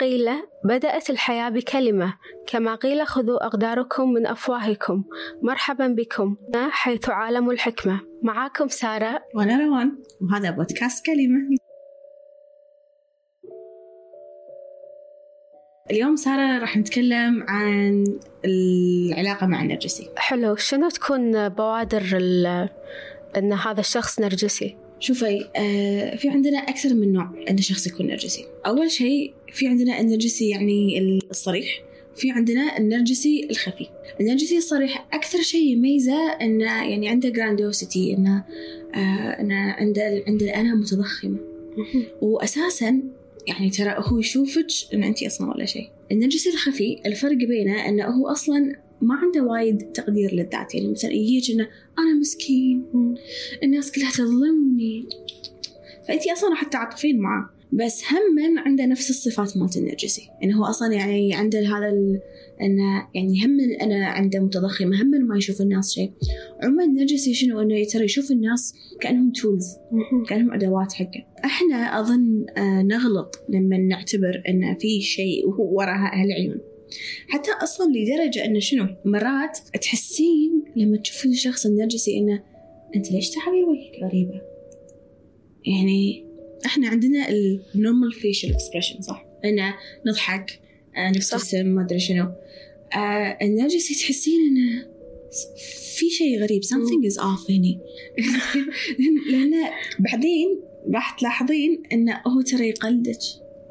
قيل بدأت الحياة بكلمة كما قيل خذوا أقداركم من أفواهكم مرحبا بكم حيث عالم الحكمة. معاكم سارة. وأنا روان وهذا بودكاست كلمة. اليوم سارة راح نتكلم عن العلاقة مع النرجسي حلو شنو تكون بوادر أن هذا الشخص نرجسي؟ شوفي آه في عندنا أكثر من نوع أن الشخص يكون نرجسي. أول شيء في عندنا النرجسي يعني الصريح في عندنا النرجسي الخفي. النرجسي الصريح أكثر شيء يميزه أنه يعني عنده جراندوسيتي أنه آه أنه عنده عنده الأنا متضخمة. وأساسا يعني ترى هو يشوفك أن أنت أصلا ولا شيء. النرجسي الخفي الفرق بينه أنه هو أصلا ما عنده وايد تقدير للذات. يعني مثلا يجيك إنه أنا مسكين الناس كلها تظلمني. فانت أصلا راح تعاطفين معاه. بس هم عنده نفس الصفات مالت النرجسي. انه هو أصلا يعني عنده هذا إنه يعني هم أنا عنده متضخمه هم ما يشوف الناس شيء. عموما النرجسي شنو؟ إنه ترى يشوف الناس كأنهم تولز كأنهم أدوات حقه. إحنا أظن آه، نغلط لما نعتبر ان في شيء وراء هالعيون. حتى أصلا لدرجة إنه شنو مرات تحسين لما تشوفين الشخص النرجسي إنه أنت ليش تعبير وجهك غريبة؟ يعني إحنا عندنا ال normal facial expression صح؟ إنه نضحك آه، نبتسم ما أدري شنو. آه النرجسي تحسين إنه في شيء غريب something is off هني. لأن بعدين راح تلاحظين إنه هو ترى يقلدك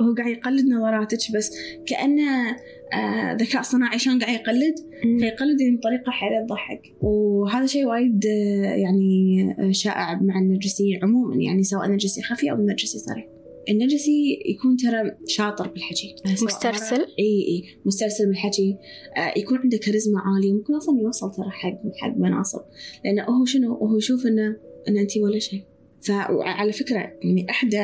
هو قاعد يقلد نظراتك بس كأنه آه ذكاء صناعي شلون قاعد يقلد فيقلد بطريقة حيل تضحك وهذا شيء وايد آه، يعني آه، شائع مع النرجسيين عموما. يعني سواء نرجسي خفي أو نرجسي صريح النرجسي يكون ترى شاطر بالحكي. مسترسل؟ إي إي مسترسل بالحكي. آه يكون عنده كاريزما عالية. ممكن أصلا يوصل ترى حق حق مناصب. لأنه هو شنو؟ هو يشوف إنه ان انت ولا شيء. فعلى فكرة يعني إحدى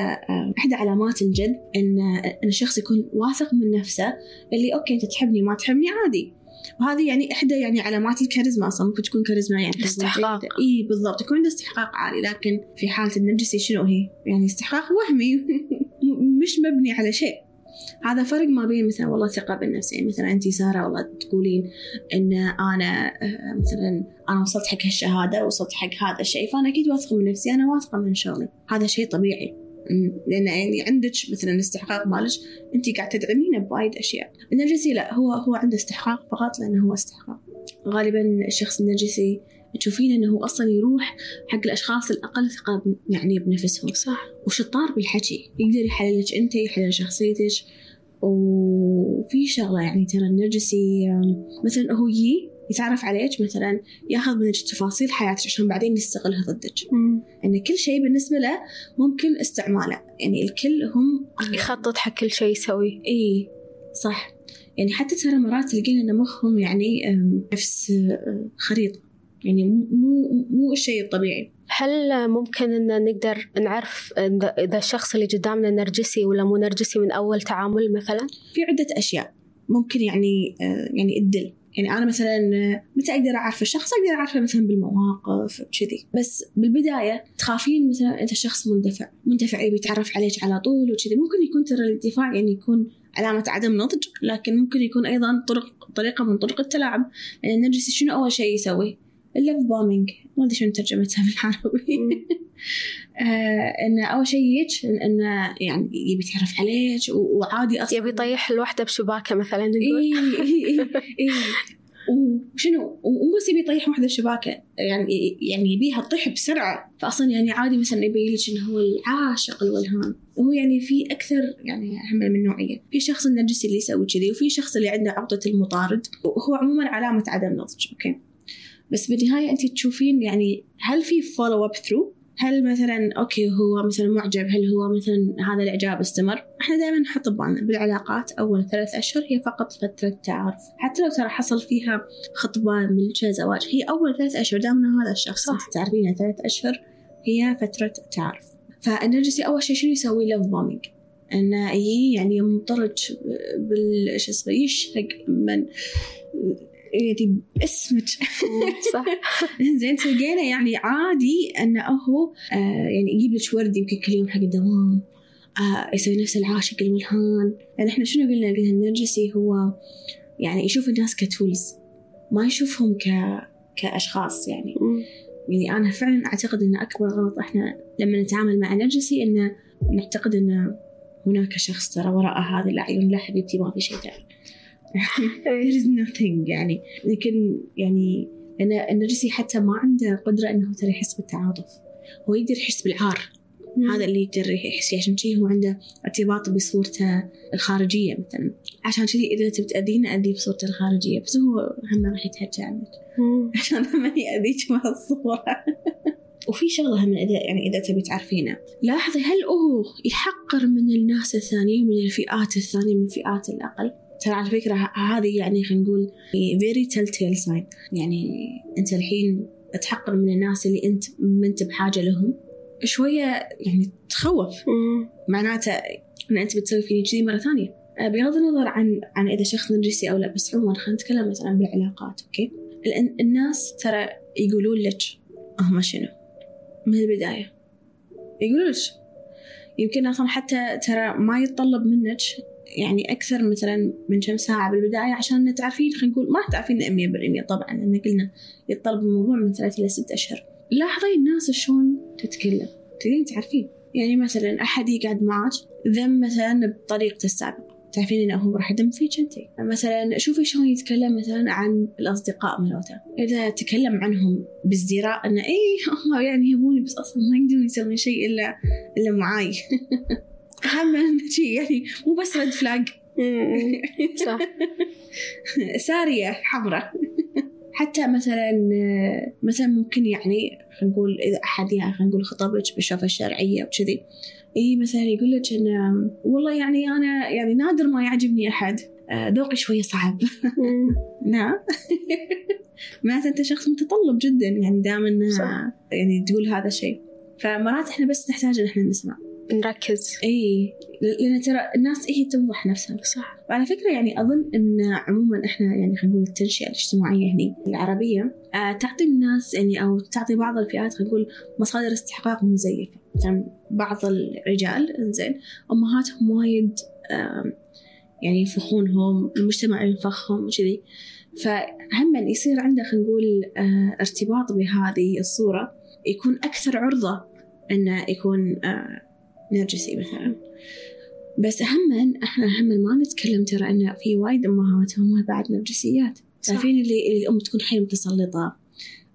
إحدى علامات الجذب إن إن الشخص يكون واثق من نفسه اللي أوكي أنت تحبني ما تحبني عادي. وهذه يعني إحدى يعني علامات الكاريزما أصلا ممكن تكون كاريزما يعني استحقاق. إي بالضبط يكون عنده استحقاق عالي لكن في حالة النرجسي شنو هي؟ يعني استحقاق وهمي. مش مبني على شيء. هذا فرق ما بين مثلا والله ثقة بالنفس يعني مثلا أنت سارة والله تقولين إن أنا آه، مثلا أنا وصلت حق هالشهادة وصلت حق هذا الشيء فأنا أكيد واثقة من نفسي أنا واثقة من شغلي. هذا شيء طبيعي. لأن يعني عندك مثلا استحقاق مالك أنت قاعد تدعمينه بوايد أشياء. النرجسي لا هو هو عنده استحقاق فقط لأنه هو استحقاق. غالبا الشخص النرجسي تشوفين إنه أصلا يروح حق الأشخاص الأقل ثقة يعني بنفسهم. صح. وشطار بالحكي. يقدر يحللك أنت يحلل شخصيتك. وفي شغلة يعني ترى النرجسي مثلا هو يجي يتعرف عليك مثلا ياخذ منك تفاصيل حياتك عشان بعدين يستغلها ضدك. إن كل شيء بالنسبة له ممكن استعماله. يعني الكل هم يخطط حق كل شيء يسويه إي صح. يعني حتى ترى مرات تلقين إن مخهم يعني نفس خريطة. يعني مو مو الشيء الطبيعي هل ممكن أن نقدر نعرف إذا الشخص اللي قدامنا نرجسي ولا مو نرجسي من أول تعامل مثلا؟ في عدة أشياء ممكن يعني يعني تدل يعني أنا مثلا متى أقدر أعرف الشخص؟ أقدر أعرفه مثلا بالمواقف كذي بس بالبداية تخافين مثلا انت شخص مندفع. مندفع يبي يتعرف عليك على طول وكذي. ممكن يكون ترى الاندفاع يعني يكون علامة عدم نضج لكن ممكن يكون أيضا طرق طريقة من طرق التلاعب. يعني النرجسي شنو أول شيء يسوي؟ اللف بومينج ما أدري شنو ترجمتها بالعربي. آه إنه أول شيء يجيك إنه يعني يبي يتعرف عليك وعادي أصلا. يبي يطيح الوحدة بشباكة مثلا نقول. إي إي إي وشنو؟ مو بس يبي يطيح واحدة بشباكة. يعني يعني يبيها تطيح بسرعة. فاصلا يعني عادي مثلا يبين لك إنه هو العاشق الولهان وهو يعني في أكثر يعني حمل من نوعيه في شخص النرجسي اللي يسوي كذي وفي شخص اللي عنده عقدة المطارد. وهو عموما علامة عدم نضج أوكي؟ بس بالنهاية أنت تشوفين يعني هل في follow up through هل مثلا أوكي هو مثلا معجب هل هو مثلا هذا الإعجاب استمر؟ إحنا دائما نحط ببالنا بالعلاقات أول ثلاث أشهر هي فقط فترة تعارف. حتى لو ترى حصل فيها خطبة ملكه زواج هي أول ثلاث أشهر دامنا هذا الشخص صح. تعرفين ثلاث أشهر هي فترة تعارف. فالنرجسي أول شيء شنو يسوي؟ love bombing إنه يعني يمطرج بال شو اسمه يشهق من يعني باسمك. صح. زين تلقينا يعني عادي انه هو آه يعني يجيب لك ورد يمكن كل يوم حق الدوام آه يسوي نفس العاشق الولهان يعني إحنا شنو قلنا؟ قلنا النرجسي هو يعني يشوف الناس كتولز ما يشوفهم ك... كأشخاص يعني. يعني أنا فعلا أعتقد أن أكبر غلط إحنا لما نتعامل مع نرجسي أن نعتقد أن هناك شخص ترى وراء هذه الأعين لا حبيبتي ما في شيء ثاني there is nothing يعني لكن يعني أن النرجسي حتى ما عنده قدرة أنه ترى يحس بالتعاطف. هو يقدر يحس بالعار. هذا اللي يقدر يحس عشان شيء هو عنده ارتباط بصورته الخارجية مثلا. عشان كذي إذا تبي تأذيني أذيه بصورته الخارجية بس هو هم راح يتهجى عنك. عشان ما يأذيك بهالصورة وفي شغلة هم إذا يعني إذا تبي تعرفينه. لاحظي هل هو يحقر من الناس الثانيين من الفئات الثانية من الفئات الأقل؟ ترى على فكرة هذه يعني خلينا نقول very telltale sign. يعني أنت الحين تحقر من الناس اللي أنت ما أنت بحاجة لهم. شوية يعني تخوف. معناته إن أنت بتسوي فيني كذي مرة ثانية. آه، بغض النظر عن عن إذا شخص نرجسي أو لا بس عموما خلينا نتكلم مثلا بالعلاقات أوكي؟ الناس ترى يقولون لك هم شنو؟ من البداية. يقولون لك. يمكن أصلا حتى ترى ما يتطلب منك يعني أكثر مثلا من كم ساعة بالبداية عشان تعرفين خلينا نقول ما تعرفين 100% طبعا لأن قلنا يتطلب الموضوع من ثلاث إلى ست أشهر. لاحظي الناس شلون تتكلم؟ تقدرين تعرفين. يعني مثلا أحد يقعد معك ذم مثلا بطريقته السابقة. تعرفين إنه هو راح يدم فيك أنت. مثلا شوفي شلون يتكلم مثلا عن الأصدقاء ملوته. إذا تكلم عنهم بازدراء إنه اي هم يعني يهموني بس أصلا ما يقدرون يسوون شيء إلا إلا معاي. هم شيء يعني مو بس ريد فلاج صح. سارية حمراء. حتى مثلا مثلا ممكن يعني خلينا نقول إذا أحد يعني خلينا نقول خطبك بالشوفة الشرعية وكذي إي مثلا يقول لك انه والله يعني أنا يعني نادر ما يعجبني أحد. آه، ذوقي شوية صعب. نعم. معناته أنت شخص متطلب جدا يعني دائما يعني تقول هذا الشيء. فمرات إحنا بس نحتاج إن إحنا نسمع. نركز. إي لأن ترى الناس هي توضح نفسها. صح. وعلى فكرة يعني أظن إن عموما إحنا يعني خلينا نقول التنشئة الاجتماعية هنا العربية آه تعطي الناس يعني أو تعطي بعض الفئات خلينا نقول مصادر استحقاق مزيفه مثلا بعض الرجال إنزين أمهاتهم وايد يعني يفخونهم المجتمع ينفخهم وكذي. فهم يصير عنده خلينا نقول آه ارتباط بهذه الصورة يكون أكثر عرضة إنه يكون آه نرجسي مثلا بس هم إحنا هم ما نتكلم ترى ان في وايد أمهات هم بعد نرجسيات تعرفين اللي, اللي الأم تكون حيل متسلطة؟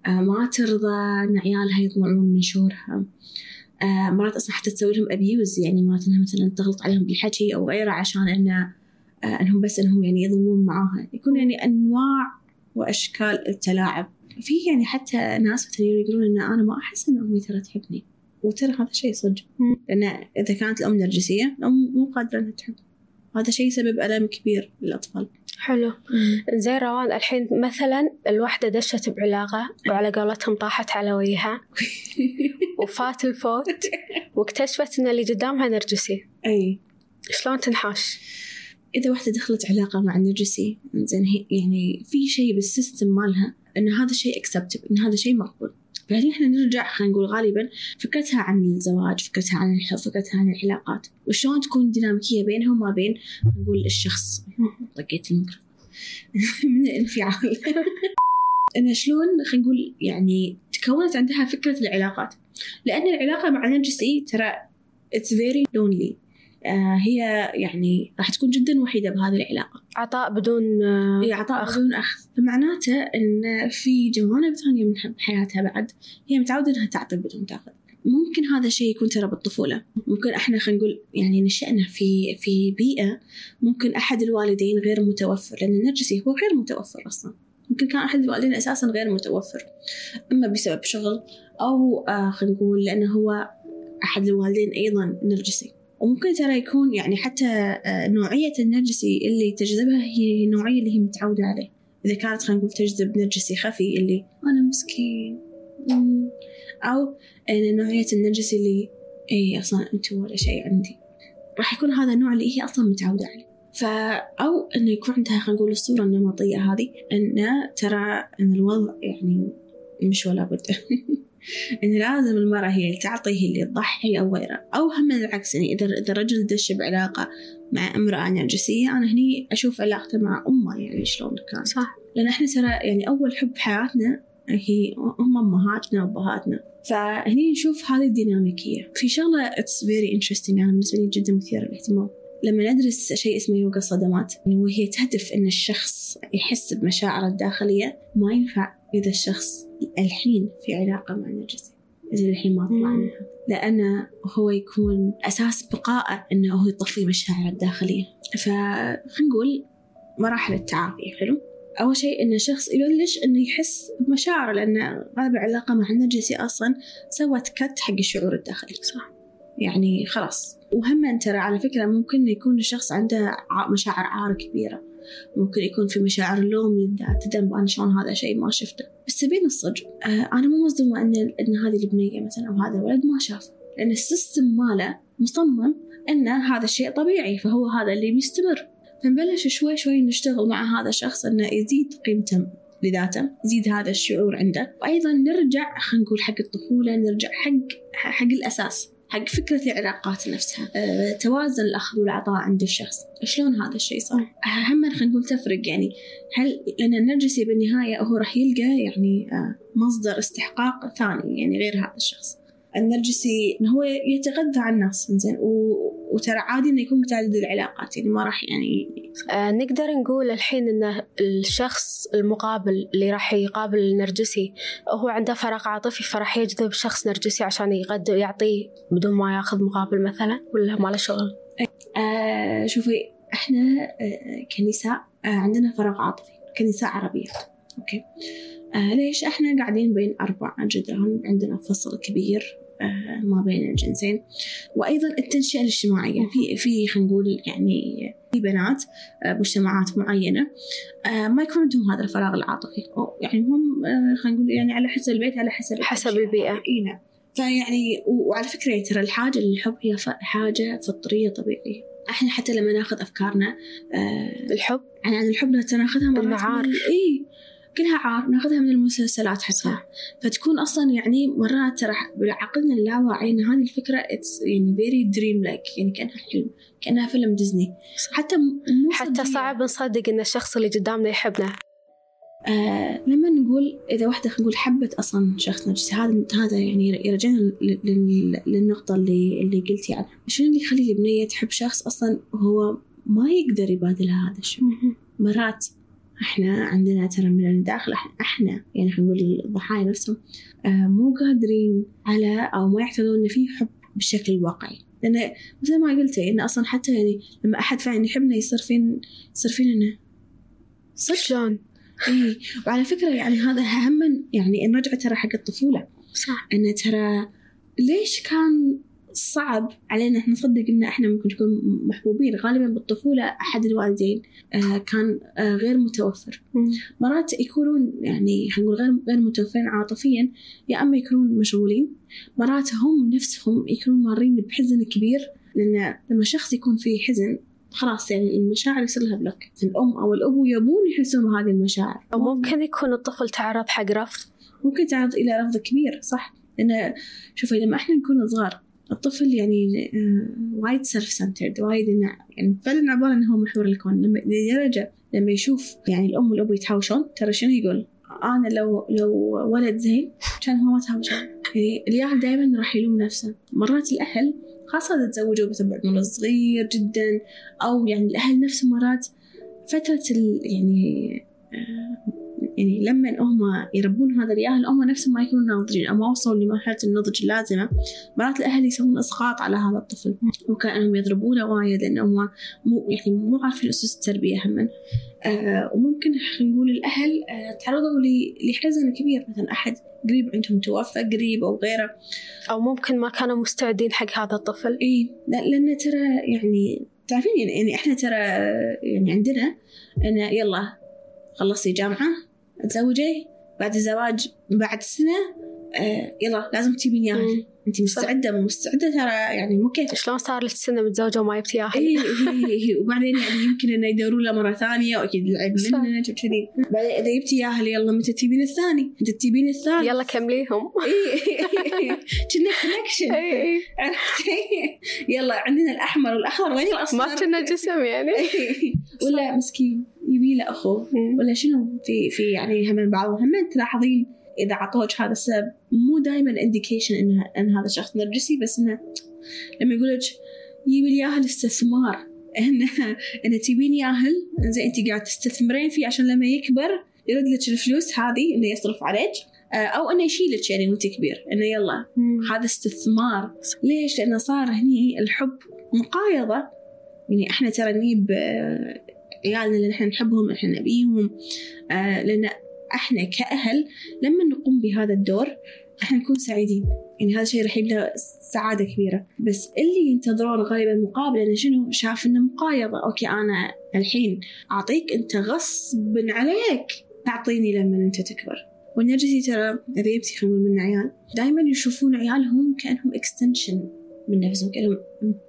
آه ما ترضى إن عيالها يطلعون من شورها آه مرات أصلا حتى تسوي لهم ابيوز يعني مرات انها مثلا تغلط عليهم بالحكي أو غيره عشان إنه آه إنهم بس إنهم يعني يضمون معاها. يكون يعني أنواع وأشكال التلاعب. في يعني حتى ناس مثلا يقولون إن أنا ما أحس إن أمي ترى تحبني. وترى هذا شيء صدق. لأن إذا كانت الأم نرجسية الأم مو قادرة إنها تحب. هذا شيء يسبب ألم كبير للأطفال. حلو. زين روان الحين مثلا الوحدة دشت بعلاقة وعلى قولتهم طاحت على وجهها. وفات الفوت. واكتشفت إن اللي قدامها نرجسي. أي. شلون تنحاش؟ إذا واحدة دخلت علاقة مع النرجسي زين يعني في شيء بالسيستم مالها إن هذا الشيء اكسبتب إن هذا شيء مقبول. بعدين إحنا نرجع خلينا نقول غالبا فكرتها عن الزواج فكرتها عن الحب فكرتها عن العلاقات. وشلون تكون ديناميكية بينهم وما بين نقول الشخص. طقيت الميكروفون من الانفعال. إنه شلون خلينا نقول يعني تكونت عندها فكرة العلاقات. لأن العلاقة مع نرجسي ترى very lonely. آه هي يعني راح تكون جدا وحيدة بهذه العلاقة. عطاء بدون آه إيه عطاء أخذ. بدون أخذ فمعناته أن في جوانب ثانية من حياتها بعد هي متعودة أنها تعطي بدون تاخذ ممكن هذا الشيء يكون ترى بالطفولة. ممكن إحنا خلينا نقول يعني نشأنا في في بيئة ممكن أحد الوالدين غير متوفر لأن النرجسي هو غير متوفر أصلا. ممكن كان أحد الوالدين أساسا غير متوفر. إما بسبب شغل أو آه خلينا نقول لأنه هو أحد الوالدين أيضا نرجسي. وممكن ترى يكون يعني حتى آه، نوعية النرجسي اللي تجذبها هي النوعية اللي هي متعودة عليه. إذا كانت خلينا نقول تجذب نرجسي خفي اللي أنا مسكين. أو نوعية النرجسي اللي إي أصلا أنت ولا شيء عندي. راح يكون هذا النوع اللي هي أصلا متعودة عليه. فا أو إنه يكون عندها خلينا نقول الصورة النمطية هذه إنه ترى إن الوضع يعني مش ولا بد. إن لازم المرأة هي اللي تعطي هي اللي تضحي أو غيره. أو هم العكس يعني إذا إذا رجل دش بعلاقة مع امرأة نرجسية أنا هني أشوف علاقته مع أمه يعني شلون كان صح. لأن إحنا ترى يعني أول حب بحياتنا هي هم أمهاتنا وأبهاتنا. فهني نشوف هذه الديناميكية. في شغلة it's very interesting أنا بالنسبة لي جدا مثيرة للاهتمام. لما ندرس شيء اسمه يوغا الصدمات وهي تهدف أن الشخص يحس بمشاعره الداخلية ما ينفع إذا الشخص الحين في علاقة مع نرجسي. إذا الحين ما طلع. منها. لأنه هو يكون أساس بقائه أنه هو يطفي مشاعره الداخلية. فخلينا نقول مراحل التعافي حلو؟ أول شيء إن الشخص يبلش إنه يحس بمشاعره لأن غالب العلاقة مع النرجسي أصلا سوت كت حق الشعور الداخلي. صح. يعني خلاص. وهم ترى على فكرة ممكن يكون الشخص عنده مشاعر عار كبيرة. ممكن يكون في مشاعر لوم للذات ذنب أنا شلون هذا شيء؟ ما شفته. بس بين الصدق آه أنا مو مصدومة إن إن هذه البنية مثلا أو هذا الولد ما شاف لأن السيستم ماله مصمم إن هذا الشيء طبيعي فهو هذا اللي بيستمر. فنبلش شوي شوي نشتغل مع هذا الشخص إنه يزيد قيمته لذاته يزيد هذا الشعور عنده. وأيضا نرجع خلينا نقول حق الطفولة نرجع حق حق الأساس. حق فكرة العلاقات نفسها. أه، توازن الأخذ والعطاء عند الشخص. شلون هذا الشيء صار؟ هم خلينا نقول تفرق يعني. هل لأن النرجسي بالنهاية هو راح يلقى يعني أه، مصدر استحقاق ثاني يعني غير هذا الشخص. النرجسي هو يتغذى على الناس زين و- وترى عادي إنه يكون متعدد العلاقات يعني ما راح يعني آه نقدر نقول الحين إن الشخص المقابل اللي راح يقابل النرجسي هو عنده فراغ عاطفي فراح يجذب شخص نرجسي عشان يقدر يعطيه بدون ما ياخذ مقابل مثلا ولا ما له شغل؟ آه شوفي إحنا آه كنساء آه عندنا فراغ عاطفي كنساء عربيات أوكي؟ آه ليش إحنا قاعدين بين أربع جدران عندنا فصل كبير ما بين الجنسين. وأيضا التنشئة الاجتماعية. في في خلينا نقول يعني في بنات آه مجتمعات معينة آه ما يكون عندهم هذا الفراغ العاطفي. يعني هم آه خلينا نقول يعني على حسب البيت على حسب حسب التنشئة. البيئة. إي نعم. فيعني وعلى فكرة ترى الحاجة للحب هي حاجة فطرية طبيعية. إحنا حتى لما ناخذ أفكارنا آه الحب. عن عن الحب ناخذها مرات. من- إي. كلها عار ناخذها من المسلسلات حتى صح. فتكون أصلا يعني مرات ترى بعقلنا اللاواعي ان هذه الفكرة it's يعني very dream like يعني كأنها حلم كأنها فيلم ديزني حتى مو حتى. صعب نصدق إن الشخص اللي قدامنا يحبنا. آه لما نقول إذا واحدة خلينا نقول حبت أصلا شخص نرجسي هذا هذا يعني يرجعنا لل- لل- للنقطة اللي اللي قلتي عنها، شنو اللي يخلي البنية تحب شخص أصلا هو ما يقدر يبادلها هذا الشيء، مرات إحنا عندنا ترى من الداخل إحنا, إحنا يعني خلينا نقول الضحايا نفسهم آه مو قادرين على أو ما يعتقدون إن في حب بالشكل الواقعي لأن مثل ما قلتي إن أصلا حتى يعني لما أحد فعلا يحبنا يصير فين يصير فينا صدق؟ شلون؟ إي وعلى فكرة يعني هذا هم يعني نرجع ترى حق الطفولة. صح. إن ترى ليش كان صعب علينا إحنا نصدق إن إحنا ممكن نكون محبوبين. غالبا بالطفولة أحد الوالدين آه كان آه غير متوفر. مرات يكونون يعني خلينا نقول غير غير متوفرين عاطفيا يا أما يكونون مشغولين. مرات هم نفسهم يكونون مارين بحزن كبير لأن لما شخص يكون في حزن خلاص يعني المشاعر يصير لها block. الأم أو الأبو يبون يحسون بهذه المشاعر. أو ممكن يكون الطفل تعرض حق رفض. ممكن تعرض إلى رفض كبير صح؟ لأن شوفي لما إحنا نكون صغار الطفل يعني آه، وايد self-centered وايد إنه يعني فعلا عبارة إنه هو محور الكون. لما لدرجة لما يشوف يعني الأم والأبو يتهاوشون ترى شنو يقول؟ أنا لو لو ولد زين كان هو ما تهاوشون. يعني الياهل دائما راح يلوم نفسه. مرات الأهل خاصة إذا تزوجوا مثلا من صغير جدا أو يعني الأهل نفسهم مرات فترة ال يعني آه، يعني لما هم يربون هذا الياهل هم نفسهم ما يكونوا ناضجين. أو ما وصلوا لمرحلة النضج اللازمة مرات الأهل يسوون إسقاط على هذا الطفل ممكن أنهم يضربونه وايد لأنهم مو يعني مو عارفين أسس التربية هم. آه وممكن خلينا نقول الأهل آه تعرضوا لحزن كبير. مثلا أحد قريب عندهم توفى قريب أو غيره. أو ممكن ما كانوا مستعدين حق هذا الطفل. إي لا- لأن ترى يعني تعرفين يعني, إحنا ترى يعني عندنا انه يلا خلصتي جامعه تزوجي بعد الزواج بعد سنة آه يلا لازم تجيبين ياهل. انت مستعدة مو مستعدة؟ ترى يعني مو كيف. شلون صار لك سنة متزوجة وما جبتي أهل اي اي وبعدين يعني يمكن إنه يدورون له مرة ثانية وأكيد العيب. منك وكذي بعدين إذا جبتي إياها يلا متى تبين الثاني؟ متى تبين الثالث؟ يلا كمليهم. اي كنا connection عرفتي يلا عندنا الأحمر والأخضر. وين الأصفر؟ ما كنا جسم يعني. ولا مسكين. يبي له أخو. ولا شنو في في يعني هم بعض هم تلاحظين إذا عطوك هذا السبب مو دائما indication إن إن هذا الشخص نرجسي بس إنه لما يقول لك يبي لي اياه الاستثمار انه انه تبين ياهل زين أنت قاعد تستثمرين فيه عشان لما يكبر يرد لك الفلوس هذه إنه يصرف عليك آه، أو إنه يشيلك يعني وأنت كبير إنه يلا. هذا استثمار ليش؟ لأنه صار هني الحب مقايضة يعني إحنا ترى نجيب آه، عيالنا اللي إحنا نحبهم إحنا نبيهم. آه، لأن إحنا كأهل لما نقوم بهذا الدور إحنا نكون سعيدين. يعني هذا الشيء راح يبدا سعادة كبيرة. بس اللي ينتظرون غالبا مقابل إنه شنو؟ شاف إنه مقايضة. أوكي أنا الحين أعطيك أنت غصب عليك. تعطيني لما أنت تكبر. والنرجسي ترى اذا جبتي خلينا نقول من عيال. دائما يشوفون عيالهم كأنهم extension من نفسهم كأنهم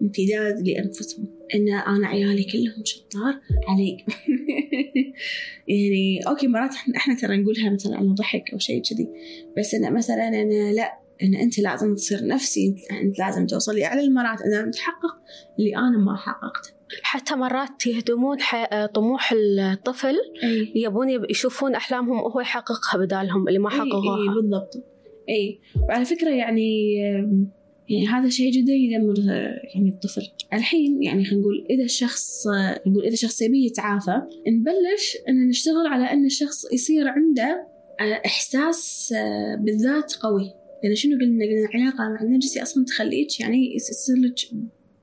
امتداد لأنفسهم. إن أنا عيالي كلهم شطار علي. يعني أوكي مرات إحنا إحنا ترى نقولها مثلا على ضحك أو شيء كذي. بس انه مثلا أنا لا إن أنت لازم تصير نفسي أنت, لازم توصلي اعلى المرات أنا تحقق اللي أنا ما حققته حتى مرات يهدمون طموح الطفل. أي. يبون يب- يشوفون أحلامهم وهو يحققها بدالهم اللي ما أي أي حققوها. بالضبط. أي. وعلى فكرة يعني يعني هذا شيء جدا يدمر يعني الطفل. الحين يعني خلينا نقول إذا الشخص نقول إذا شخص يبي يتعافى نبلش ان نشتغل على إن الشخص يصير عنده إحساس بالذات قوي. لأن شنو قلنا؟ قلنا العلاقه مع النرجسي أصلا تخليك يعني يصير لك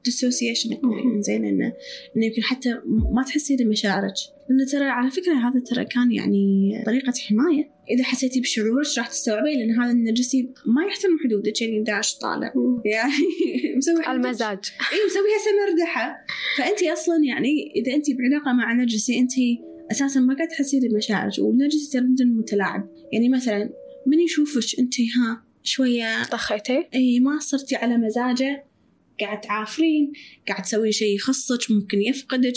dissociation مم. زين انه إنه يمكن حتى ما تحسين بمشاعرك لأنه ترى على فكرة هذا ترى كان يعني طريقة حماية. إذا حسيتي بشعورك راح تستوعبين لأن هذا النرجسي ما يحترم حدودك يعني داش طالع. يعني مسوي على المزاج. إي مسويها سمردحة فانت أصلا يعني إذا انت بعلاقة مع نرجسي انت أساسا ما قاعد تحسين بمشاعرك. والنرجسي ترى جدا متلاعب. يعني مثلا من يشوفك انت ها شوية طخيتي؟ إي ما صرتي على مزاجه. قاعد تعافرين قاعد تسوي شيء يخصك ممكن يفقدك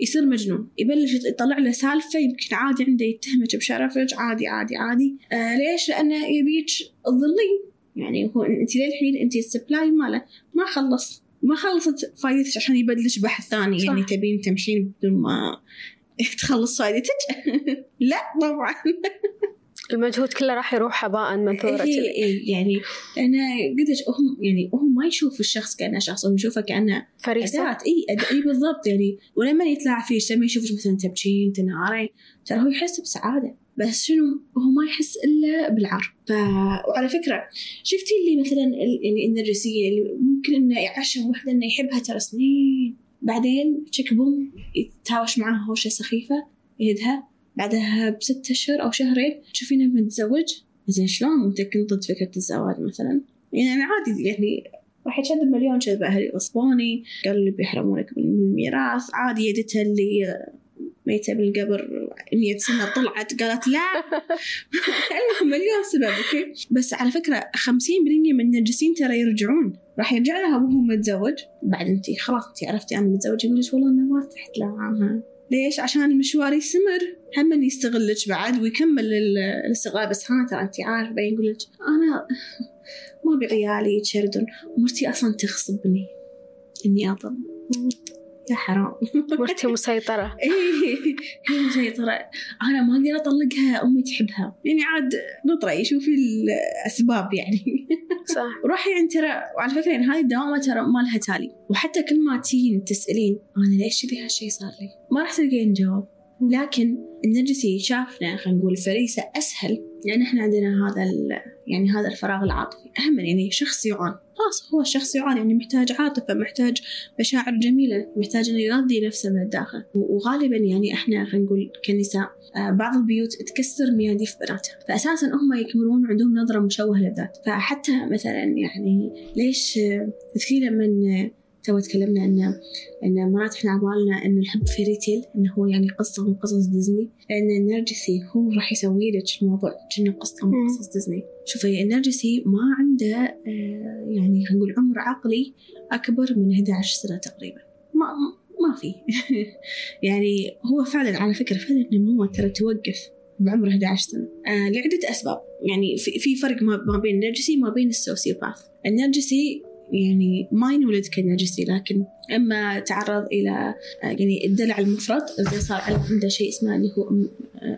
يصير مجنون. يبلش يطلع له سالفة يمكن عادي عنده يتهمك بشرفك عادي عادي عادي. آه ليش؟ لأنه يبيك تظلين يعني هو أنت للحين أنت السبلاي ماله. ما خلص ما خلصت فايدتك عشان يبدلش بحث ثاني. صح. يعني تبين تمشين بدون ما تخلص فايدتك؟ لا طبعا. المجهود كله راح يروح هباء منثورة إيه كذي. إيه يعني أنا لك هم يعني هو ما يشوف الشخص كأنه شخص هو يشوفه كأنه فريسة. أداة. اي. اي بالضبط يعني ولما يتلاعب فيك لما يشوفك مثلا تبكين تنهارين ترى هو يحس بسعادة. بس شنو؟ هو ما يحس إلا بالعار. ف... وعلى فكرة شفتي اللي مثلا ال... يعني النرجسيه اللي ممكن إنه يعشم وحدة إنه يحبها ترى سنين. بعدين تشك بوم يتهاوش معاها هوشة سخيفة يهدها. بعدها بست أشهر أو شهرين تشوفينه متزوج. زين شلون انت كنت ضد فكره الزواج مثلا؟ يعني عادي يعني راح يشد مليون كذبة أهلي غصبوني قالوا لي بيحرمونك من الميراث. عادي يدتها اللي ميتة بالقبر 100 سنة طلعت. قالت لا. المهم مليون سبب أوكي؟ بس على فكرة 50% من النرجسيين ترى يرجعون. راح يرجع لها وهو متزوج. بعد انت خلاص انت عرفتي أنا متزوج يقول لك والله أنا ما ارتحت لها. ليش؟ عشان المشوار يستمر. هم يستغلك بعد ويكمل ال- الاستغلال بس ها ترى انت عارفة يقول لك أنا ما ابي عيالي يتشردون. مرتي أصلا تغصبني إني اضل يا حرام. مرتي مسيطرة. إيه هي مسيطرة. أنا ما أقدر أطلقها أمي تحبها. يعني عاد نطري شوفي الأسباب يعني. صح. روحي يعني ترى وعلى فكرة يعني هذه الدوامة ترى ما لها تالي. وحتى كل ما تين تسألين أنا ليش كذي هالشيء صار لي؟ ما راح تلقين جواب. لكن النرجسي شافنا خلينا نقول فريسة أسهل لأن إحنا عندنا هذا يعني هذا الفراغ العاطفي. أهم يعني شخص يعان خلاص هو الشخص يعان يعني محتاج عاطفة محتاج مشاعر جميلة محتاج إنه يغذي نفسه من الداخل. وغالبا يعني إحنا خلينا نقول كنساء آه، بعض البيوت تكسر مياديف بناتها. فاساسا هم يكبرون عندهم نظرة مشوهة للذات. فحتى مثلا يعني ليش آه، تذكري لما تو تكلمنا ان إن مرات إحنا عبالنا إن الحب fairy tale إنه هو يعني قصة من قصص ديزني. لأن النرجسي هو راح يسوي لك الموضوع كأنه قصة من قصص ديزني. شوفي النرجسي ما عنده آه، يعني خلينا نقول عمر عقلي أكبر من 11 سنة تقريبا. ما ما في. يعني هو فعلا على فكرة فعلا النمو ترى توقف بعمر 11 سنة. آه لعدة أسباب. يعني في, في فرق ما بين النرجسي وما بين ال sociopath. النرجسي يعني ما ينولد كنرجسي لكن أما تعرض إلى آه، يعني الدلع المفرط زي صار عنده شيء اسمه اللي هو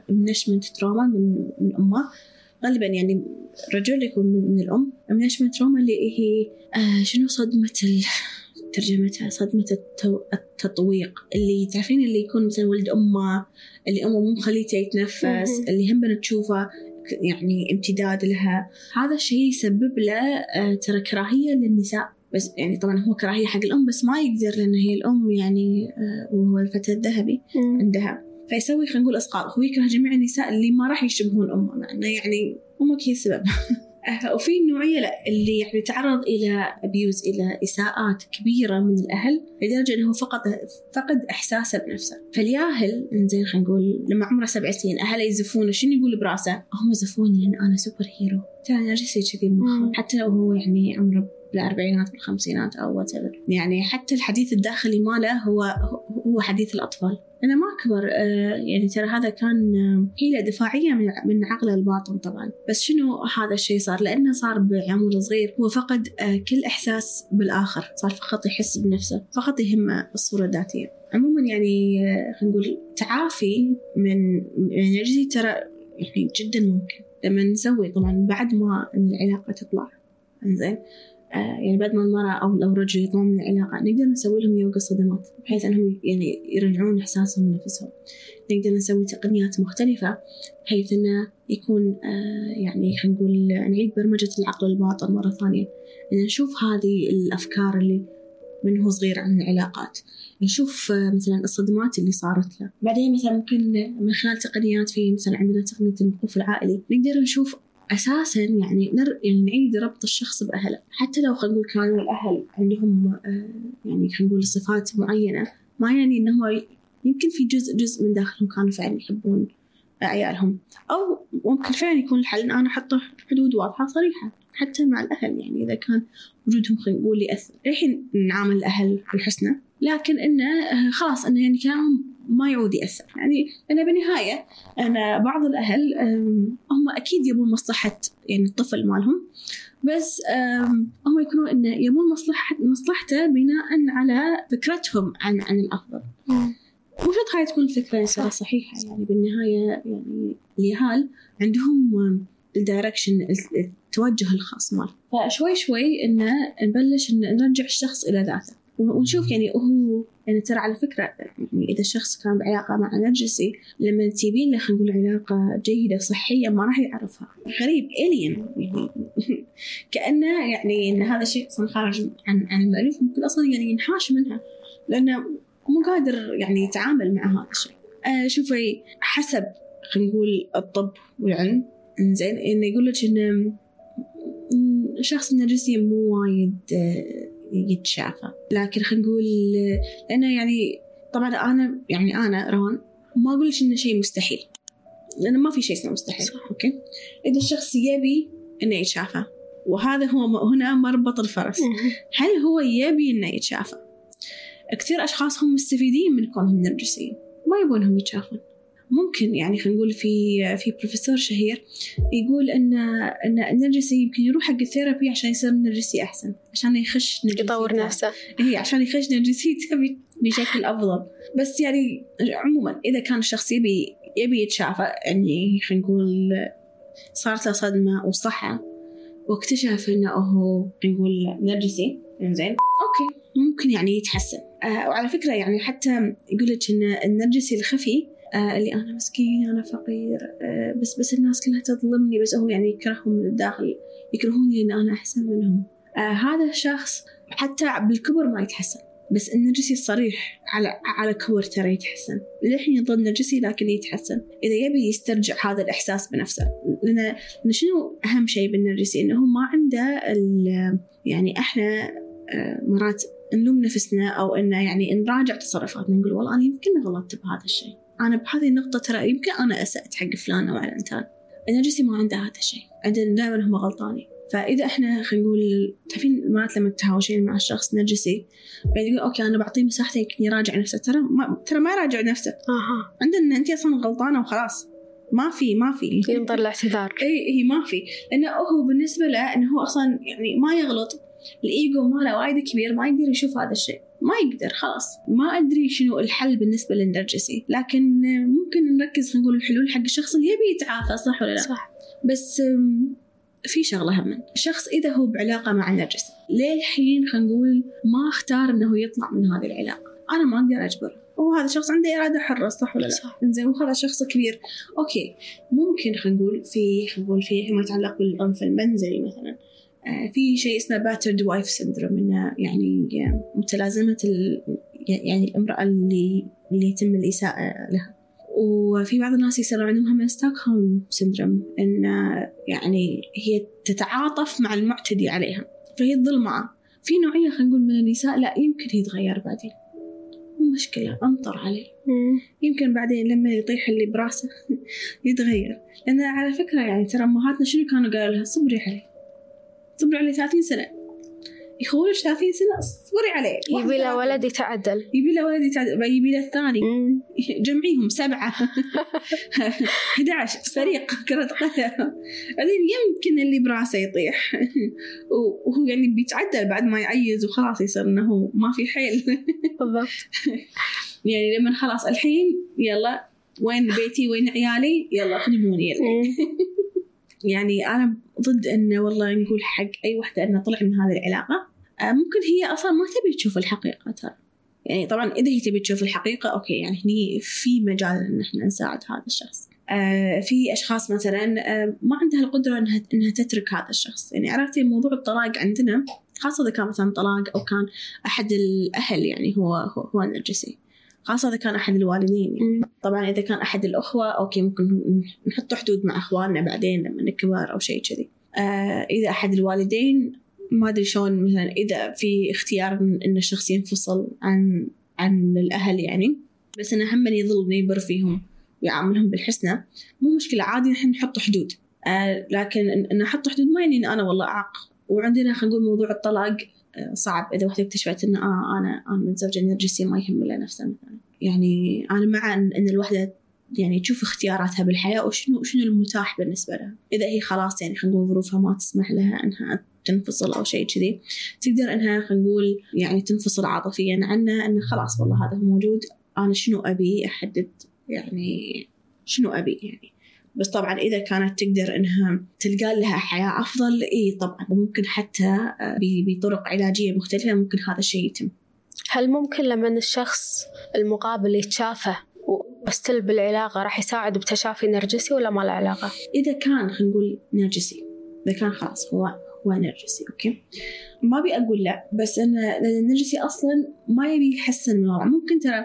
enmeshment trauma من من أمه. غالبا يعني رجل يكون من الأم. enmeshment trauma اللي هي آه شنو صدمة ترجمتها؟ صدمة التو... التطويق. اللي تعرفين اللي يكون مثلا ولد أمه اللي أمه مو مخليته يتنفس اللي هم تشوفه يعني امتداد لها. هذا الشيء يسبب له آه، ترى كراهية للنساء. بس يعني طبعا هو كراهية حق الأم بس ما يقدر لأن هي الأم يعني آه، وهو الفتى الذهبي عندها. فيسوي خلينا نقول إسقاط هو يكره جميع النساء اللي ما راح يشبهون أمه مع يعني أمك هي السبب. وفي النوعية لا اللي يعني تعرض إلى abuse إلى إساءات كبيرة من الأهل لدرجة أنه فقد فقد إحساسه بنفسه. فالياهل إنزين خلينا نقول لما عمره سبع سنين أهله يزفونه شنو يقول براسه؟ هم زفوني لأن أنا superhero ترى نرجسي كذي مخه حتى لو هو يعني عمره بالأربعينات بالخمسينات or what يعني حتى الحديث الداخلي ماله هو هو حديث الأطفال. أنا ما أكبر آه، يعني ترى هذا كان آه، حيلة دفاعية من من عقله الباطن طبعا. بس شنو هذا الشيء صار؟ لأنه صار بعمر صغير. هو فقد آه، كل إحساس بالآخر. صار فقط يحس بنفسه فقط يهمه الصورة الذاتية. عموما يعني خلينا نقول تعافي من من ترى يعني جدا ممكن. لما نسوي طبعا بعد ما العلاقة تطلع. زين آه، يعني بعد ما المرأة أو الرجل يطلعون من العلاقة نقدر نسوي لهم يوغا صدمات بحيث أنهم يعني يرجعون إحساسهم بنفسهم نقدر نسوي تقنيات مختلفة بحيث أنه يكون آه، يعني خلينا نقول نعيد برمجة العقل الباطن مرة ثانية. أن نشوف هذه الأفكار اللي من هو صغير عن العلاقات نشوف آه، مثلا الصدمات اللي صارت له. بعدين مثلا ممكن من خلال تقنيات في مثلا عندنا تقنية الوقوف العائلي نقدر نشوف أساسا يعني نر يعني نعيد ربط الشخص بأهله. حتى لو خلينا نقول كانوا الأهل عندهم آه يعني خلينا نقول صفات معينة ما يعني انه يمكن في جزء جزء من داخلهم كانوا فعلا يحبون عيالهم أو ممكن فعلا يكون الحل إن أنا أحط حدود واضحة صريحة حتى مع الأهل. يعني إذا كان وجودهم خلينا نقول يأثر. الحين نعامل الأهل بالحسنى لكن إنه آه، خلاص إنه يعني كلامهم ما يعود يأثر. يعني أنا بالنهاية أنا بعض الأهل هم أكيد يبون مصلحة يعني الطفل مالهم بس هم يكونوا إنه يبون مصلحة مصلحته بناء على فكرتهم عن عن الأفضل. مو شرط هاي تكون الفكرة صحيحة يعني بالنهاية يعني اليهال عندهم الدايركشن التوجه الخاص ماله فشوي شوي إنه نبلش إن نرجع الشخص إلى ذاته. ونشوف يعني هو يعني ترى على فكرة يعني إذا الشخص كان بعلاقة مع نرجسي لما تجيبين له خلينا نقول علاقة جيدة صحية ما راح يعرفها. غريب إلين يعني كأنه يعني إن هذا الشيء أصلا خارج عن عن المألوف ممكن أصلا يعني ينحاش منها لأنه مو قادر يعني يتعامل مع هذا الشيء. آه شوفي حسب خلينا نقول الطب والعلم إنزين إنه يقول لك انه الشخص النرجسي مو وايد آه، يتشافى. لكن خلينا نقول لأنه يعني طبعا أنا يعني أنا روان ما أقول لك إنه شيء مستحيل. لأنه ما في شيء اسمه مستحيل صح. أوكي؟ إذا الشخص يبي إنه يتشافى وهذا هو هنا مربط الفرس. هل هو يبي إنه يتشافى؟ كثير أشخاص هم مستفيدين من كونهم نرجسيين ما يبونهم يتشافون. ممكن يعني خلينا نقول في في بروفيسور شهير يقول إن إن النرجسي يمكن يروح حق ال therapy عشان يصير نرجسي أحسن عشان يخش نرجسي يطور نفسه. اي عشان يخش نرجسي بشكل أفضل. بس يعني عموما إذا كان الشخص يبي يبي يتشافى يعني خلينا نقول صارت صدمة وصحى واكتشف إنه هو نقول نرجسي زين أوكي ممكن يعني يتحسن. آه وعلى فكرة يعني حتى يقول لك إن النرجسي الخفي اللي أنا مسكين أنا فقير آه بس بس الناس كلها تظلمني بس هو يعني يكرههم من الداخل يكرهوني إن أنا أحسن منهم. آه هذا الشخص حتى بالكبر ما يتحسن بس النرجسي الصريح على على كبر ترى يتحسن. للحين يظل نرجسي لكن يتحسن. إذا يبي يسترجع هذا الإحساس بنفسه. لأن شنو أهم شيء بالنرجسي إنه ما عنده يعني إحنا آه، مرات نلوم نفسنا أو إنه يعني نراجع تصرفاتنا نقول والله أنا يمكن غلطت بهذا الشيء. أنا بهذه النقطة ترى يمكن أنا أسأت حق فلان أو علانتان النرجسي ما عنده هذا الشيء. عندنا دائما هم غلطانين. فإذا إحنا خلينا نقول تعرفين المرات لما تتهاوشين مع الشخص نرجسي بعدين يقول okay أنا بعطيه مساحته يمكن يراجع نفسه. ترى ما ترى ما يراجع نفسه. أها. عندنا انت أصلا غلطانة وخلاص. ما في ما في. ينطر الاعتذار. اي هي ما في. لأنه هو بالنسبة له إنه هو أصلا يعني ما يغلط. الإيجو ماله وايد كبير ما يقدر يشوف هذا الشيء. ما يقدر خلاص. ما أدري شنو الحل بالنسبة للنرجسي. لكن ممكن نركز خلينا نقول الحلول حق الشخص اللي يبي يتعافى صح ولا لا؟ صح. بس في شغلة هم. الشخص إذا هو بعلاقة مع النرجسي للحين خلينا نقول ما أختار إنه يطلع من هذه العلاقة. أنا ما أقدر أجبره. وهذا شخص عنده إرادة حرة صح ولا لا؟ صح. إنزين وهذا شخص كبير. okay. ممكن خلينا نقول في خلينا نقول في فيما يتعلق بالعنف المنزلي مثلا. في شيء اسمه battered wife syndrome إنه يعني متلازمة ال... يعني الامرأة اللي اللي يتم الإساءة لها. وفي بعض الناس يصير عندهم هم ستوكهولم سندروم إن يعني هي تتعاطف مع المعتدي عليها. فهي تظل معه في نوعية خلينا نقول من النساء لا يمكن يتغير بعدين. مو مشكلة انطر عليه. يمكن بعدين لما يطيح اللي براسه يتغير. لأن على فكرة يعني ترى أمهاتنا شنو كانوا قالوا لها؟ صبري عليه. صبري عليه 30 سنة. يخولش 30 سنة صبري عليه يبي له ولد يتعدل يبي له ولد يتعد... بعد يبي له الثاني. جمعيهم سبعة. 11 فريق كرة قدم. بعدين يمكن اللي براسه يطيح. وهو يعني بيتعدل بعد ما يعيز وخلاص يصير إنه ما في حيل. بالضبط. يعني لما خلاص الحين يلا وين بيتي وين عيالي؟ يلا خدموني يلا. يعني أنا ضد إنه والله نقول حق أي وحدة إنها طلع من هذه العلاقة. آه، ممكن هي أصلا ما تبي تشوف الحقيقة ترى. يعني طبعا إذا هي تبي تشوف الحقيقة okay يعني هني في مجال إن إحنا نساعد هذا الشخص. آه في أشخاص مثلا آه ما عندها القدرة إنها إنها تترك هذا الشخص. يعني عرفتي موضوع الطلاق عندنا خاصة إذا كان مثلا طلاق أو كان أحد الأهل يعني هو هو, هو نرجسي خاصة إذا كان أحد الوالدين يعني. طبعا إذا كان أحد الأخوة okay ممكن نحط حدود مع إخواننا بعدين لما نكبر أو شيء كذي. آه إذا أحد الوالدين ما أدري شلون مثلا إذا في اختيار إن الشخص ينفصل عن عن الأهل يعني. بس إنه هم يظل نيبر فيهم ويعاملهم بالحسنى مو مشكلة عادي نحن نحط حدود. آه لكن إن إن أحط حدود ما يعني أنا والله أعق وعندنا خلينا نقول موضوع الطلاق صعب. إذا وحدة اكتشفت إن آه أنا أنا متزوجة نرجسي ما يهم إلا نفسها مثلا. يعني أنا مع إن إن الوحدة يعني تشوف اختياراتها بالحياة وشنو شنو المتاح بالنسبة لها. إذا هي خلاص يعني خلينا نقول ظروفها ما تسمح لها إنها تنفصل أو شيء كذي تقدر إنها خلينا نقول يعني تنفصل عاطفيا عنه إنه خلاص والله هذا هو موجود أنا شنو أبي؟ أحدد يعني شنو أبي يعني. بس طبعا إذا كانت تقدر إنها تلقى لها حياة أفضل إي طبعا. وممكن حتى بطرق علاجية مختلفة ممكن هذا الشيء يتم. هل ممكن لما الشخص المقابل يتشافى وستل بالعلاقة راح يساعد بتشافي نرجسي ولا ما له علاقة؟ إذا كان خلينا نقول نرجسي. إذا كان خلاص هو هو نرجسي أوكي. ما أبي أقول لا بس أن لأن النرجسي أصلا ما يبي يحسن من وضعه ممكن ترى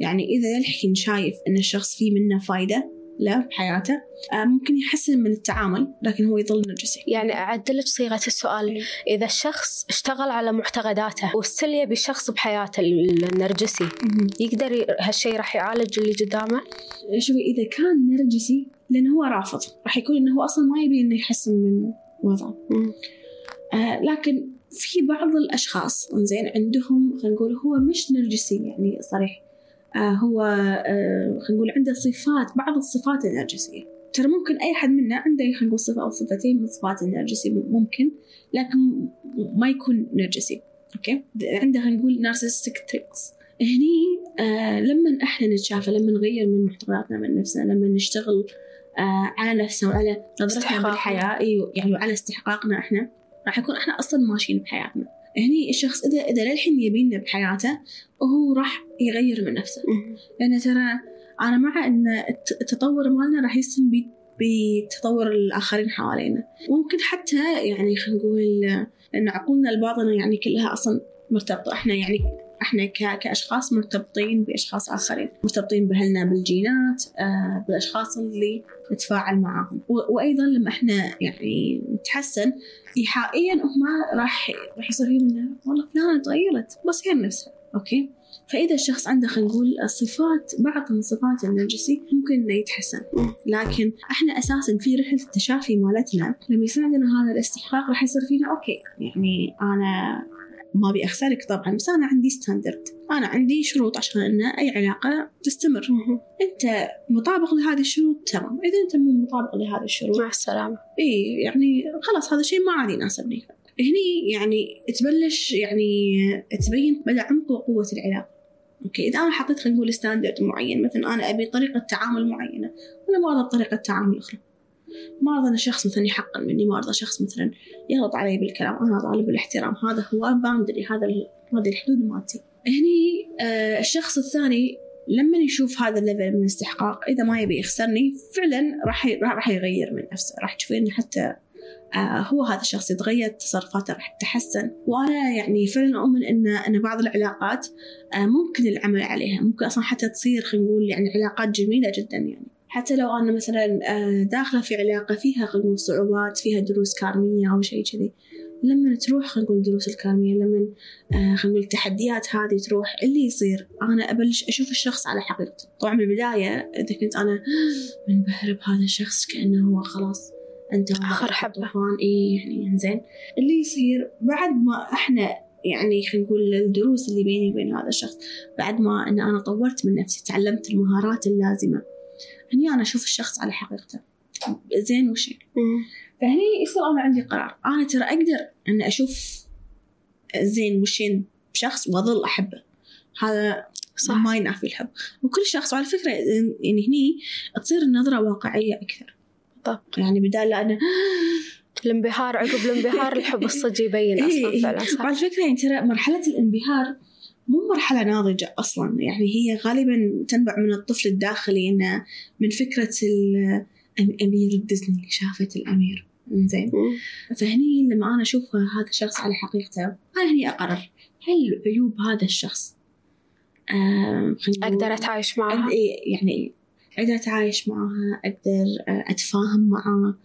يعني إذا للحين شايف أن الشخص فيه منه فايدة له بحياته. آه، ممكن يحسن من التعامل لكن هو يظل نرجسي يعني أعدلك صيغة السؤال. إذا الشخص اشتغل على معتقداته وستيل يبي الشخص بحياته النرجسي. يقدر هالشيء راح يعالج اللي قدامه؟ شوفي إذا كان نرجسي لأنه هو رافض. راح يكون إنه هو أصلا ما يبي إنه يحسن من وضعه. آه لكن في بعض الأشخاص زين عندهم خلينا نقول هو مش نرجسي يعني صريح. هو آه خلينا نقول عنده صفات بعض الصفات النرجسية ترى ممكن أي حد منا عنده خلينا نقول صفة أو صفتين من صفات النرجسي ممكن لكن ما يكون نرجسي okay؟ عنده خلينا نقول narcissistic traits هني آه لما إحنا نتشافى لما نغير من معتقداتنا من نفسنا لما نشتغل آه على نفسنا وعلى نظرتنا. بالحياة أيوة يعني وعلى استحقاقنا إحنا راح يكون إحنا أصلا ماشيين بحياتنا. هني الشخص اذا إذا للحين يبينا بحياته وهو راح يغير من نفسه. لأن ترى أنا مع الت- التطور مالنا راح يسهم بتطور الآخرين حوالينا. ممكن حتى يعني خلينا نقول إن عقولنا الباطنه يعني كلها أصلا مرتبطة. إحنا يعني إحنا كأشخاص مرتبطين بأشخاص آخرين. مرتبطين بأهلنا بالجينات آه بالأشخاص اللي نتفاعل معاهم. وأيضا لما إحنا يعني نتحسن ايحائيا هم راح راح يصير فيهم والله فلانة تغيرت بس هي نفسها أوكي؟ فإذا الشخص عنده خلينا نقول صفات بعض من صفات النرجسي ممكن إنه يتحسن. لكن إحنا أساسا في رحلة التشافي مالتنا لما يصير عندنا هذا الاستحقاق راح يصير فينا okay يعني أنا ما أبي أخسرك طبعا بس أنا عندي standard أنا عندي شروط عشان إن أي علاقة تستمر. أنت مطابق لهذه الشروط تمام. إذا أنت مو مطابق لهذه الشروط مع السلامة. إي يعني خلاص هذا الشيء ما عاد يناسبني. هني يعني تبلش يعني تبين مدى عمق وقوة العلاقة. okay إذا أنا حطيت خلينا نقول standard معين مثلا أنا أبي طريقة تعامل معينة أنا ما ارضى بطريقه تعامل أخرى. ما ارضى ان شخص مثلا يحقر مني ما أرضى شخص مثلا يغلط علي بالكلام أنا طالب الاحترام هذا هو boundary هذا هذه الحدود مالتي. هني آه الشخص الثاني لما يشوف هذا ال level من الاستحقاق إذا ما يبي يخسرني فعلا راح راح يغير من نفسه. راح تشوفين حتى آه، هو هذا الشخص يتغير تصرفاته راح تتحسن. وأنا يعني فعلا أؤمن ان إن بعض العلاقات آه، ممكن العمل عليها. ممكن أصلا حتى تصير خلينا نقول يعني علاقات جميلة جدا يعني. حتى لو أنا مثلا آه، داخلة في علاقة فيها خلينا نقول صعوبات فيها دروس كارمية أو شيء كذي لما تروح خلينا نقول الدروس الكارمية لما خلينا نقول التحديات هذه تروح اللي يصير؟ أنا أبلش أشوف الشخص على حقيقته. طبعا بالبداية إذا كنت أنا منبهرة بهذا الشخص كأنه هو خلاص أنت آخر حبة. اي يعني زين اللي يصير بعد ما إحنا يعني خلينا نقول الدروس اللي بيني وبين هذا الشخص بعد ما إن أنا طورت من نفسي تعلمت المهارات اللازمة هني أنا أشوف الشخص على حقيقته. زين وشين فهني يصير أنا عندي قرار. أنا ترى أقدر ان أشوف زين وشين بشخص وأظل أحبه. هذا صح. ما ينافي الحب. وكل شخص وعلى فكرة يعني هني تصير النظره واقعية أكثر. بالضبط. يعني بدال أنا الانبهار عقب الانبهار الحب الصجي يبين إيه، أصلا إيه. فعلا صح. وعلى فكرة يعني ترى مرحلة الانبهار مو مرحلة ناضجة أصلا. يعني هي غالبا تنبع من الطفل الداخلي إنه من فكرة أمير ديزني اللي شافت الأمير. زين فهني لما أنا أشوف هذا الشخص على حقيقته أنا هني أقرر هل عيوب هذا الشخص آه أقدر أتعايش معها إيه، يعني أقدر أتعايش معها أقدر آه، أتفاهم معه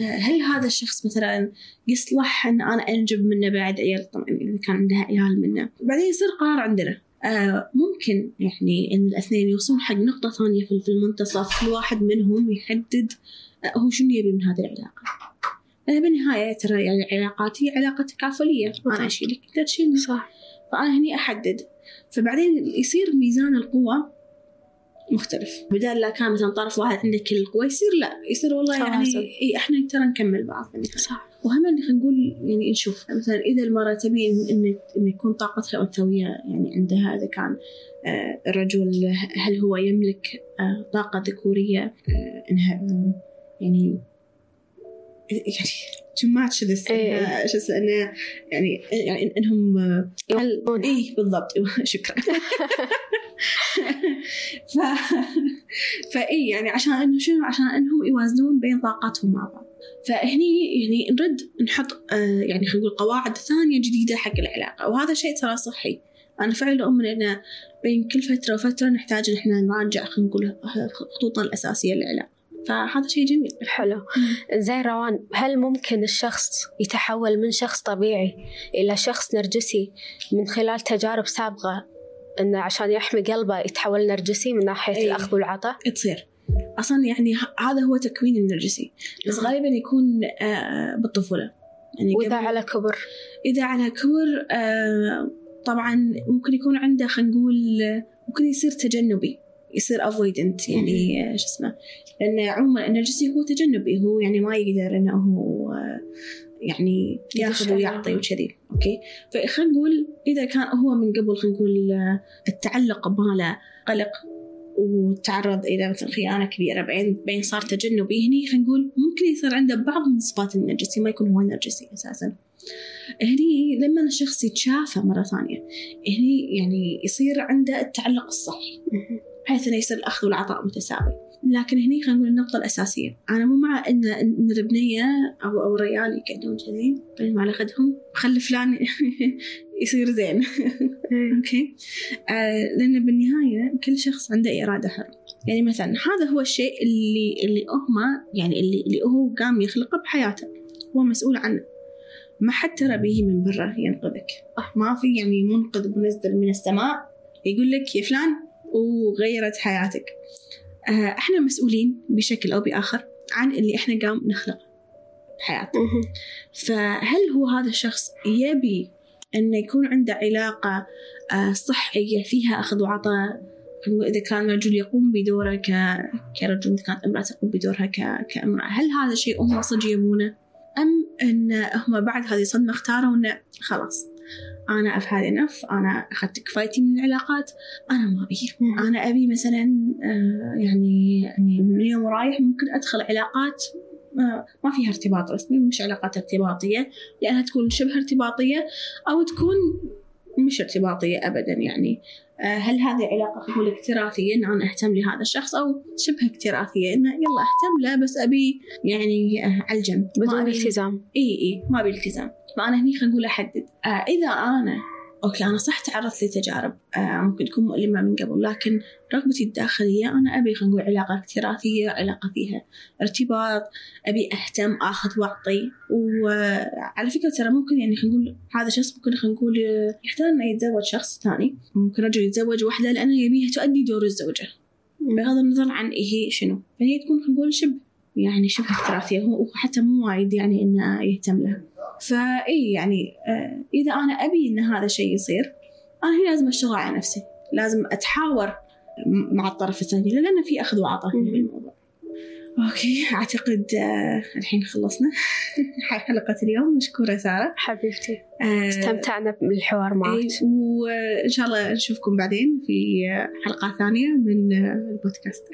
آه، هل هذا الشخص مثلا يصلح أن أنا أنجب منه بعد عيال طبعا إذا كان عندها عيال منه بعدين يصير قرار عندنا آه ممكن يعني إن الاثنين يوصلون حق نقطة ثانية في المنتصف كل واحد منهم يحدد آه هو شنو يبي من هذه العلاقة. أنا بالنهاية ترى يعني العلاقات هي علاقة تكافلية، أنا أشيلك أنت تشيلني. صح. فأنا هني أحدد. فبعدين يصير ميزان القوة مختلف. بدال لا كان مثلا طرف واحد عنده كل القوة يصير لا يصير والله يعني إيه إحنا ترى نكمل بعض. صح. وهم خلينا نقول يعني نشوف. مثلا إذا المرأة تبي ان ان يكون طاقتها انثويه يعني عندها إذا كان آه، الرجل هل هو يملك آه، طاقة ذكورية آه، إنها يعني يعني too much this شو انه يعني يعني انهم اي بالضبط. شكرا. ف فاي يعني عشان إنه شنو عشان إنهم يوازنون بين طاقاتهم مع بعض. فهني يعني نرد نحط آه يعني خلينا نقول قواعد ثانية جديدة حق العلاقة. وهذا شيء ترى صحي. أنا فعلا أؤمن إنه بين كل فترة وفترة نحتاج إن إحنا نراجع خلينا نقول خطوطنا الأساسية للعلاقة. فهذا شيء جميل. حلو. زين روان هل ممكن الشخص يتحول من شخص طبيعي إلى شخص نرجسي من خلال تجارب سابقة؟ إنه عشان يحمي قلبه يتحول نرجسي من ناحية أيه. الأخذ والعطاء؟ تصير. أصلا يعني هذا هو تكوين النرجسي. بس غالبا يكون آه بالطفولة. يعني وإذا على كبر؟ إذا على كبر آه طبعا ممكن يكون عنده خلينا نقول ممكن يصير تجنبي. يصير avoidant يعني شو اسمه لأن عموما النرجسي هو تجنبي هو يعني ما يقدر إنه هو يعني ياخذ ويعطي وكذي okay؟ فخلينا نقول إذا كان هو من قبل خلينا نقول التعلق ماله قلق وتعرض إلى مثلا خيانة كبيرة بعدين بعدين صار تجنبي هني خلينا نقول ممكن يصير عنده بعض من صفات النرجسي ما يكون هو نرجسي أساسا. هني لما الشخص يتشافى مرة ثانية هني يعني يصير عنده التعلق الصحي بحيث إنه يصير الأخذ والعطاء متساوي. لكن هني خلينا نقول النقطة الأساسية. أنا مو مع إن إن البنية أو أو الريال يقعدون كذي على خدهم خلي فلان يصير زين. أوكي؟ آه لأن بالنهاية كل شخص عنده إرادة حره يعني مثلا هذا هو الشيء اللي اللي هم يعني اللي اللي هو قام يخلقه بحياته. هو مسؤول عنه. ما حد ترى به من برا ينقذك. ما في يعني منقذ منزل من السماء يقول لك يا فلان وغيرت حياتك. آه إحنا مسؤولين بشكل أو بآخر عن اللي إحنا قام نخلقه بحياتنا فهل هو هذا الشخص يبي إنه يكون عنده علاقة آه، صحية فيها أخذ وعطاء؟ إذا كان رجل يقوم بدوره ك... كرجل إذا كانت امرأة تقوم بدورها ك... كامرأة هل هذا شيء هم صدق يبونه؟ أم أن هم بعد هذه الصدمة اختاروا أنه خلاص أنا أف هذا نف أنا أخذت كفايتي من العلاقات. أنا ما أبي. أنا أبي مثلا آه، يعني يعني من اليوم ورايح ممكن أدخل علاقات ما فيها ارتباط رسمي مش علاقات ارتباطية لأنها تكون شبه ارتباطية أو تكون مش ارتباطية أبدا يعني. آه، هل هذه علاقة نقول اكتراثية إن أنا أهتم لهذا الشخص أو شبه اكتراثية. إنه يلا أهتم له بس أبي يعني آه، على الجنب. بدون التزام. إي إي ما أبي التزام. فأنا هني خلينا نقول أحدد. آه إذا أنا okay أنا صح تعرضت لتجارب آه ممكن تكون مؤلمة من قبل لكن رغبتي الداخلية أنا أبي خلينا نقول علاقة اكتراثية علاقة فيها ارتباط أبي أهتم آخذ وأعطي وعلى فكرة ترى ممكن يعني خلينا نقول هذا شخص ممكن خلينا نقول يحتاج إنه يتزوج شخص ثاني. ممكن رجل يتزوج واحدة لأنه يبيها تؤدي دور الزوجة. بغض النظر عن إيه هي شنو. فهي تكون خلينا نقول شبه يعني شبه اكتراثية هو حتى مو وايد يعني إنه يهتم لها فاي يعني آه، إذا أنا أبي إن هذا الشيء يصير أنا هنا لازم أشتغل على نفسي. لازم أتحاور مع الطرف الثاني لأن في أخذ وعطاء في الموضوع okay أعتقد آه الحين خلصنا حلقة اليوم. مشكورة سارة. حبيبتي. آه استمتعنا بالحوار معك. وإن شاء الله نشوفكم بعدين في حلقة ثانية من البودكاست.